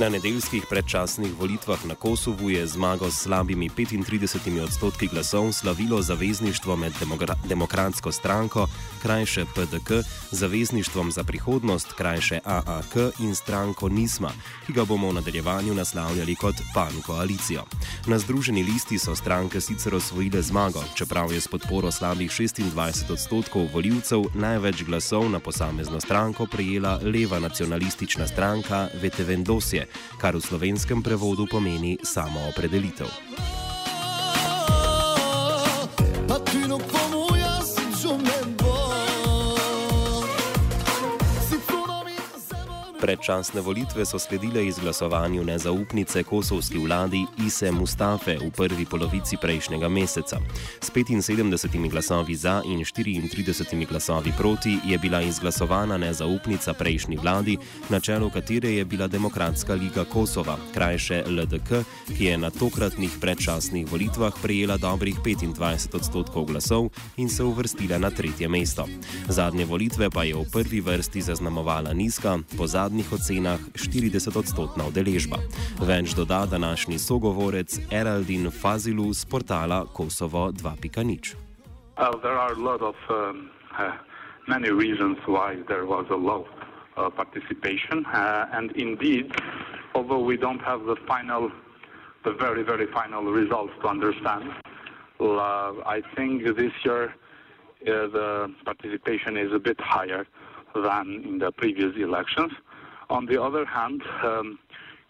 Na nedeljskih predčasnih volitvah na Kosovu je zmago s slabimi 35 odstotki glasov slavilo zavezništvo med demokratsko stranko, krajše PDK, zavezništvom za prihodnost, krajše AAK in stranko NISMA, ki ga bomo v nadaljevanju naslavljali kot PAN koalicijo. Na združeni listi so stranke sicer osvojile zmago, čeprav je s podporo slabih 26 odstotkov voljivcev največ glasov na posamezno stranko prejela leva nacionalistična stranka Vetevendosje kar v slovenskem prevodu pomeni samo opredelitev. Predčasne volitve so sledile izglasovanju nezaupnice kosovski vladi Ise Mustafe v prvi polovici prejšnjega meseca. S 75 glasovi za in 34 glasovi proti je bila izglasovana nezaupnica prejšnji vladi, na čelu katere je bila Demokratska liga Kosova, krajše LDK, ki je na tokratnih predčasnih volitvah prejela dobrih 25 odstotkov glasov in se uvrstila na tretje mesto. Zadnje volitve pa je v prvi vrsti zaznamovala nizka, pozadnja zadnjih ocenah 40-odstotna udeležba. Več doda današnji sogovorec Eraldin Fazilu z portala Kosovo 2.0. Uh, there are a lot of um, uh, many reasons why there was a low uh, participation, uh, and indeed, although we don't have the final, the very very final results to understand, uh, I think this year uh, the participation is a bit higher than in the previous elections. On the other hand, um,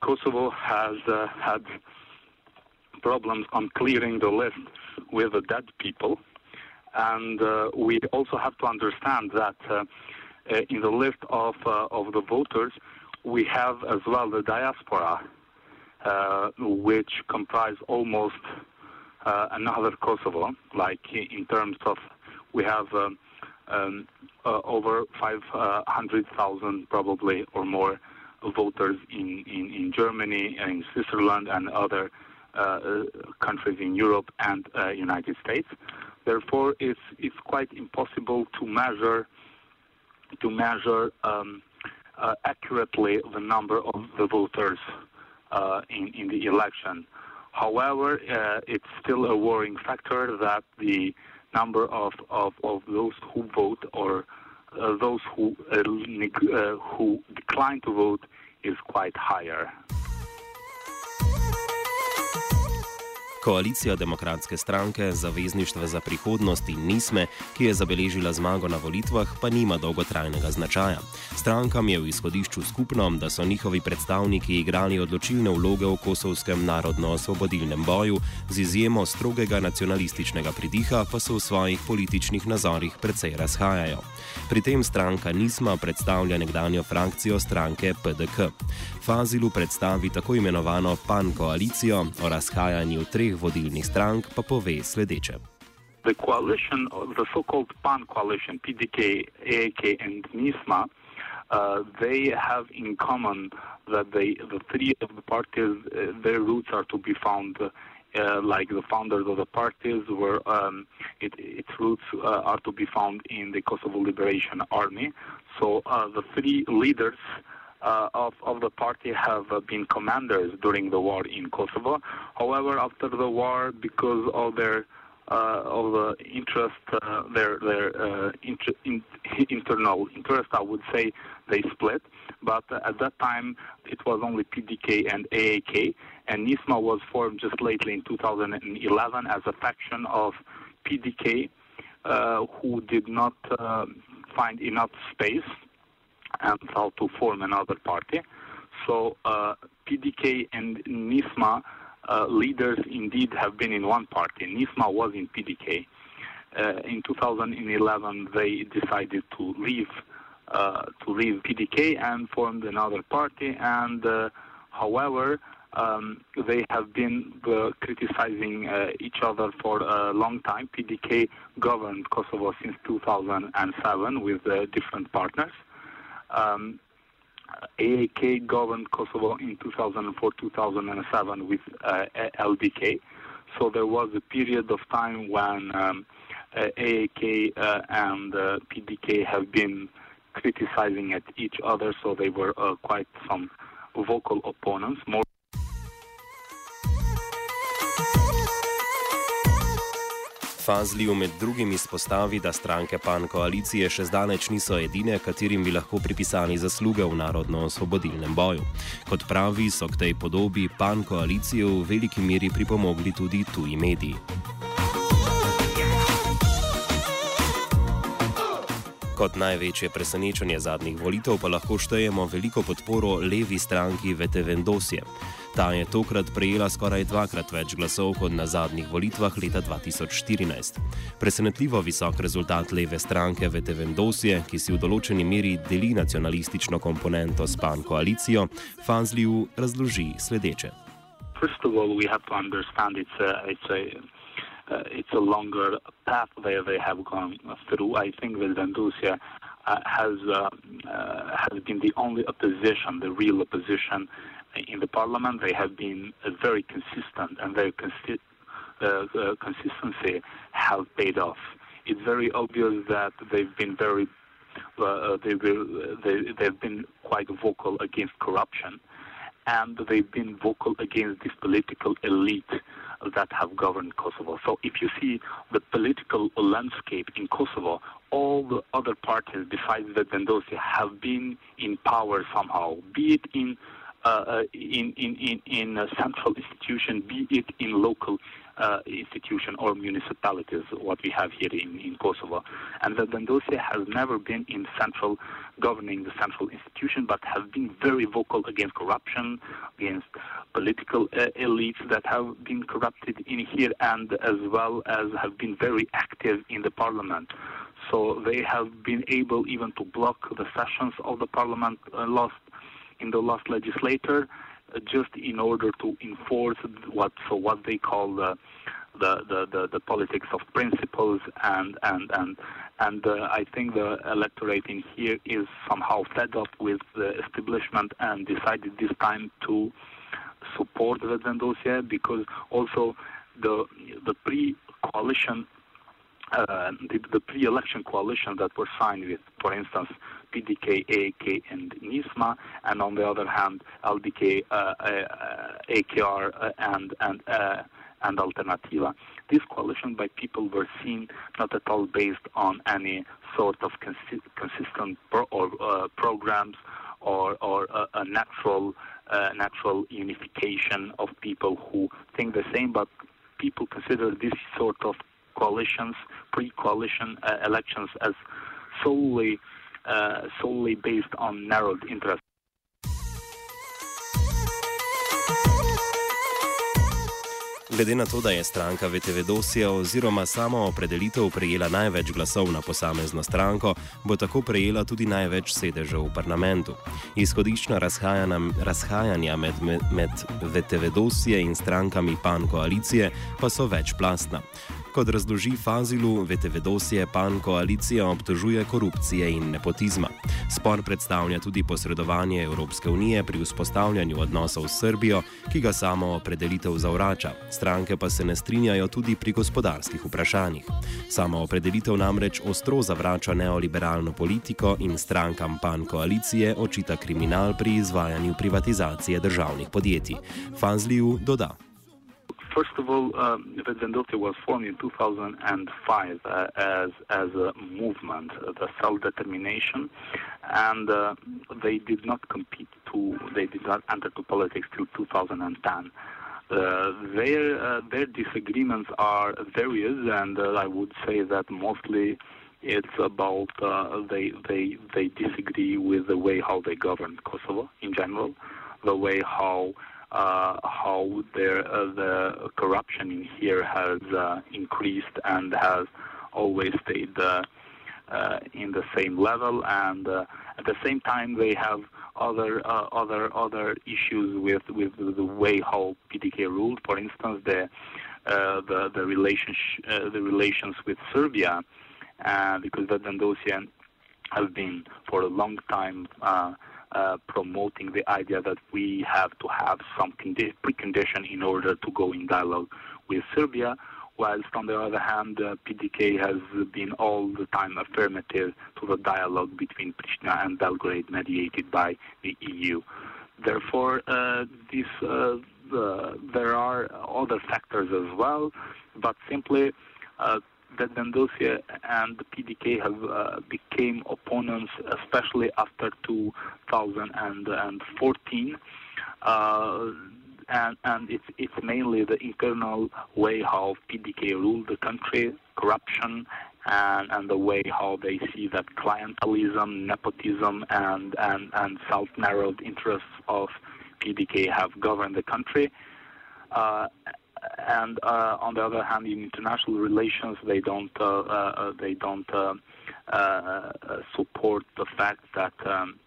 Kosovo has uh, had problems on clearing the list with the dead people. And uh, we also have to understand that uh, uh in the list of, uh, of the voters, we have as well the diaspora, uh, which comprise almost another Kosovo, like in terms of we have um, um, uh, over 500,000 probably or more voters in, in, in Germany and in Switzerland and other uh, countries in Europe and uh, United States. Therefore, it's, it's quite impossible to measure to measure um, uh, accurately the number of the voters uh, in, in the election. However, uh, it's still a worrying factor that the number of, of, of those who vote or uh, those who, uh, uh, who decline to vote is quite higher. Koalicija demokratske stranke, Zavezništva za prihodnost in Nisme, ki je zabeležila zmago na volitvah, pa nima dolgotrajnega značaja. Strankam je v izhodišču skupno, da so njihovi predstavniki igrali odločilne vloge v kosovskem narodno-osvobodilnem boju, z izjemo strogega nacionalističnega pridiha pa se v svojih političnih nazorih precej razhajajo. Pri tem stranka Nisma predstavlja nekdanjo frakcijo stranke PDK. Fazilu predstavi tako imenovano PAN koalicijo o razhajanju treh vodilnih strank pa pove sledeče. The coalition, the so-called PAN coalition, PDK, AAK, and NISMA, uh, they have in common that they, the three of the parties, uh, their roots are to be found, uh, like the founders of the parties, were um, it, its roots uh, are to be found in the Kosovo Liberation Army. So uh, the three leaders uh, of, of the party have uh, been commanders during the war in Kosovo. However, after the war, because of their uh, of the interest, uh, their their uh, inter in, internal interest, I would say they split. But uh, at that time, it was only PDK and AAK, and NISMA was formed just lately in 2011 as a faction of PDK, who did not find enough space and how to form another party. So uh, PDK and NISMA uh, leaders indeed have been in one party. NISMA was in PDK. Uh, in 2011, they decided to leave uh, to leave PDK and formed another party. And uh, however, um, they have been uh, criticizing each other for a long time. PDK governed Kosovo since 2007 with different partners. Um, AAK governed Kosovo in 2004-2007 with uh, LDK. So there was a period of time when um, AAK uh, and uh, PDK have been criticizing at each other. So they were uh, quite some vocal opponents, more. Fazliju med drugim izpostavi, da stranke pan koalicije še zdaleč niso edine, katerim bi lahko pripisali zasluge v narodno-osvobodilnem boju. Kot pravi, so k tej podobi pan koalicije v veliki meri pripomogli tudi tuji mediji. Kot največje presenečenje zadnjih volitev pa lahko štejemo veliko podporo levi stranki Vete Vendosje. Ta je tokrat prejela skoraj dvakrat več glasov kot na zadnjih volitvah leta 2014. Presenetljivo visok rezultat leve stranke Vete Vendosje, ki si v določeni meri deli nacionalistično komponento s pan koalicijo, Fazliju razloži sledeče. First of all, we have to understand it's a, it's a, uh, it's a longer path where they have gone through. I think that Vendosje uh, has, uh, uh, has been the only opposition, the real opposition in the parliament. They have been uh, very consistent, and their consi- uh, consistency has paid off. It's very obvious that they've been very uh, they will, they, they've been quite vocal against corruption, and they've been vocal against this political elite that have governed Kosovo. So if you see the political landscape in Kosovo, all the other parties besides the Vendosje have been in power somehow, be it in uh, in in in, in a central institution, be it in local uh, institution or municipalities, what we have here in, in Kosovo. And the Vendosje has never been in central governing the central institution, but have been very vocal against corruption, against political uh, elites that have been corrupted in here, and as well as have been very active in the parliament. So they have been able even to block the sessions of the parliament uh, last in the last legislature uh, just in order to enforce what so what they call the the, the, the, the politics of principles and and and and uh, I think the electorate in here is somehow fed up with the establishment and decided this time to support the dossier because also the the pre-coalition uh, the, the pre-election coalition that were signed with, for instance, PDK, AK, and NISMA, and on the other hand, LDK, uh, uh, AKR, uh, and and uh, and Alternativa. This coalition by people were seen not at all based on any sort of consi- consistent pro- or programs or or a natural natural unification of people who think the same, but people consider this sort of coalitions, pre-coalition uh, elections as solely uh, solely based on narrowed interests. Glede na to, da je stranka VTV Dosija oziroma samo opredelitev prejela največ glasov na posamezno stranko, bo tako prejela tudi največ sedežev v parlamentu. Izhodiščna razhajanja med, med, med VTV Dosije in strankami pan koalicije pa so večplastna. Kot razloži Fazilu, VTV-dosje pan koalicija obtožuje korupcije in nepotizma. Spor predstavlja tudi posredovanje Evropske unije pri vzpostavljanju odnosov s Srbijo, ki ga samo opredelitev zavrača. Stranke pa se ne strinjajo tudi pri gospodarskih vprašanjih. Samo opredelitev namreč ostro zavrača neoliberalno politiko in strankam pan koalicije očita kriminal pri izvajanju privatizacije državnih podjetij. Fazliju doda. First of all, um, was formed in 2005 uh, as as a movement, uh, the self-determination, and uh, they did not compete to, they did not enter to politics till 2010. Uh, their uh, their disagreements are various, and uh, I would say that mostly it's about they they they disagree with the way how they govern Kosovo in general, the way how uh, how uh, the corruption in here has uh, increased and has always stayed uh, uh, in the same level, and uh, at the same time they have other other other issues with with the way how PDK ruled. For instance, the the the relationship the relations with Serbia, because the Vendosian have been for a long time uh, uh, promoting the idea that we have to have some condi- precondition in order to go in dialogue with Serbia, whilst on the other hand, uh, PDK has been all the time affirmative to the dialogue between Pristina and Belgrade mediated by the EU. therefore, this, the, there are other factors as well, but simply that Vendosia and the PDK have uh, became opponents, especially after 2014. Uh, and, and it's, it's mainly the internal way how PDK ruled the country, corruption, and, and the way how they see that clientelism, nepotism, and, and, and self-narrowed interests of PDK have governed the country. Uh, and uh, on the other hand, in international relations, they don't uh, uh, they don't support the fact that. Um,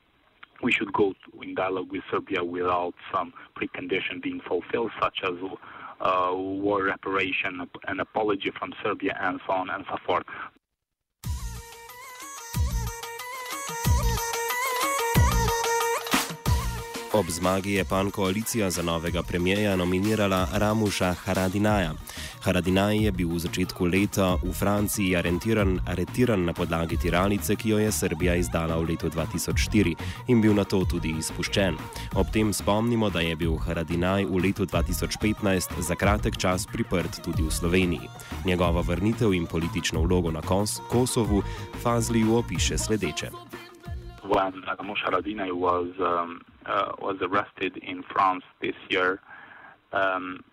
we should go in dialogue with Serbia without some precondition being fulfilled, such as uh, war reparation, an apology from Serbia, and so on and so forth. Ob zmagi je pan koalicija za novega premijeja nominirala Ramuša Haradinaja. Haradinaj je bil v začetku leta v Franciji aretiran, aretiran na podlagi tiralice, ki jo je Srbija izdala v letu 2004 in bil na to tudi izpuščen. Ob tem spomnimo, da je bil Haradinaj v letu 2015 za kratek čas priprt tudi v Sloveniji. Njegova vrnitev in politično vlogo na Kos Kosovu Fazli opiše sledeče. When Ramush Haradinaj was um, was arrested in France this year, um,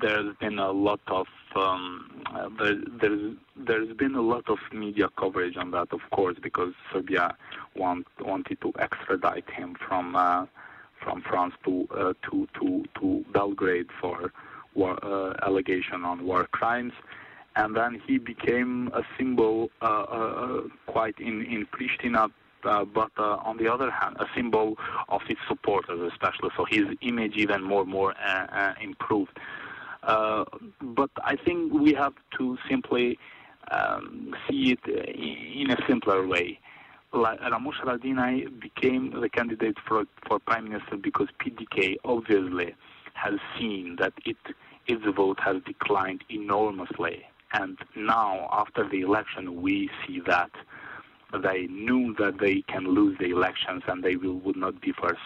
there's been a lot of um, uh, there, there's there's been a lot of media coverage on that, of course, because Serbia want, wanted to extradite him from uh, from France to uh, to to to Belgrade for war, uh, allegation on war crimes, and then he became a symbol uh, uh, quite in in Pristina uh, but uh, on the other hand, a symbol of his supporters, especially. So his image even more more uh, uh improved. Uh, but I think we have to simply um, see it in a simpler way. Ramush Haradinaj became the candidate for for prime minister because PDK obviously has seen that it its vote has declined enormously, and now after the election we see that they knew that they can lose the elections and they will, would not be first.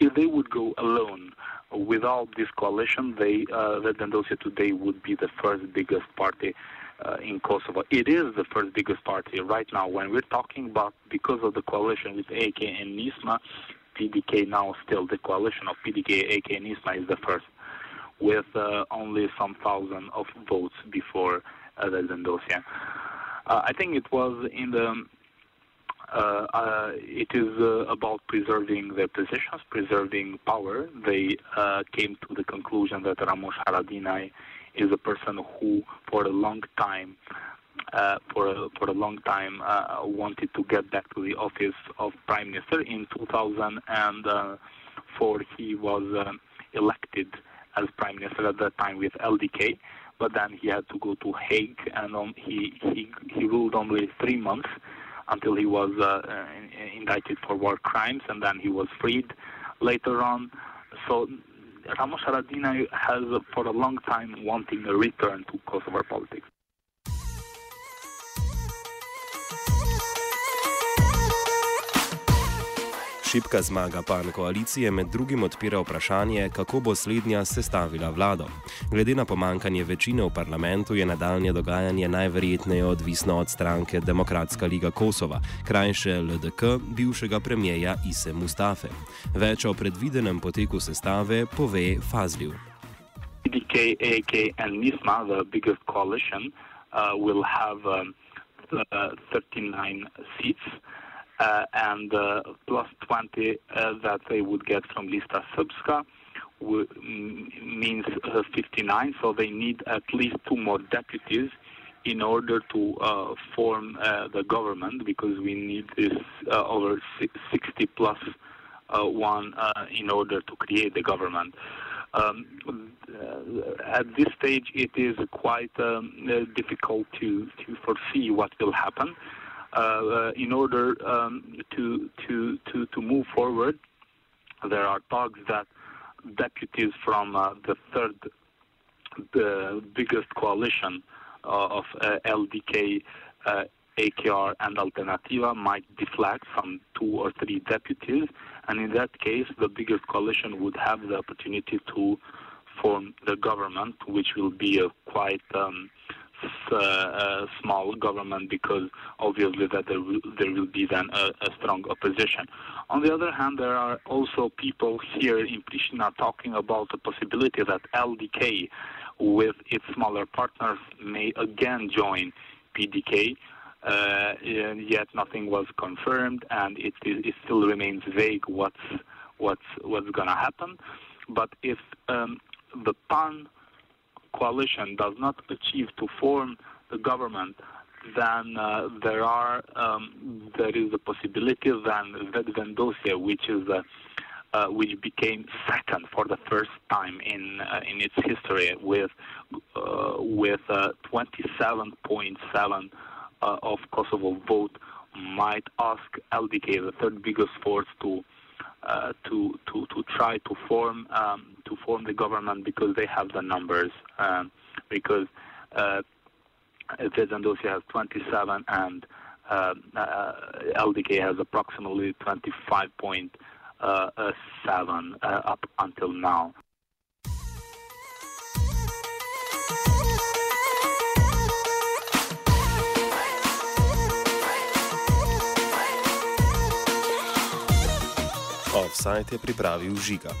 If they would go alone without this coalition, they uh, Vendosia today would be the first biggest party uh, in Kosovo. It is the first biggest party right now. When we're talking about because of the coalition with AK and NISMA, PDK now still the coalition of PDK, AK, and NISMA is the first, with uh, only some thousand of votes before uh, Vendosia. Uh, I think it was in the uh, uh, it is uh, about preserving their positions, preserving power. They came to the conclusion that Ramush Haradinaj is a person who, for a long time, uh, for a, for a long time uh, wanted to get back to the office of prime minister. In 2004, he was uh, elected as prime minister at that time with LDK, but then he had to go to Hague, and um, he he he ruled only three months until he was uh, indicted for war crimes, and then he was freed later on. So Ramush Haradinaj has, for a long time, wanting a return to Kosovo politics. Šipka zmaga pan koalicije med drugim odpira vprašanje, kako bo slednja sestavila vlado. Glede na pomankanje večine v parlamentu je nadaljne dogajanje najverjetneje odvisno od stranke Demokratska liga Kosova, krajše LDK, bivšega premijeja Ise Mustafe. Več o predvidenem poteku sestave pove Fazljiv. PDK, AK and NISMA, the biggest coalition, uh, will have um, uh, 39 seats. Uh, and uh, plus 20 uh, that they would get from Lista Srpska means uh, 59. So they need at least two more deputies in order to uh, form uh, the government because we need this over 60 plus one in order to create the government. Um, at this stage, it is quite um, difficult to, to foresee what will happen. Uh, uh, in order um, to, to, to, to move forward, there are talks that deputies from uh, the third, the biggest coalition of LDK, AKR and Alternativa might deflect some two or three deputies, and in that case, the biggest coalition would have the opportunity to form the government, which will be a quite um, uh, a small government because obviously that there will, there will be then a, a, strong opposition. On the other hand, there are also people here in Pristina talking about the possibility that LDK, with its smaller partners, may again join PDK. Uh, yet nothing was confirmed, and it, it still remains vague what's what's what's going to happen. But if um, the PAN coalition does not achieve to form the government, then uh, there are um, there is a possibility then that Vendosia, which is uh, uh, which became second for the first time in uh, in its history with uh, with 27.7 uh, of Kosovo vote, might ask LDK, the third biggest force, to uh, to to to try to form um, to form the government because they have the numbers um, because uh, Vedandosia has 27 and uh, uh LDK has approximately 25.7 uh, uh, up until now. Offside je pripravil žiga.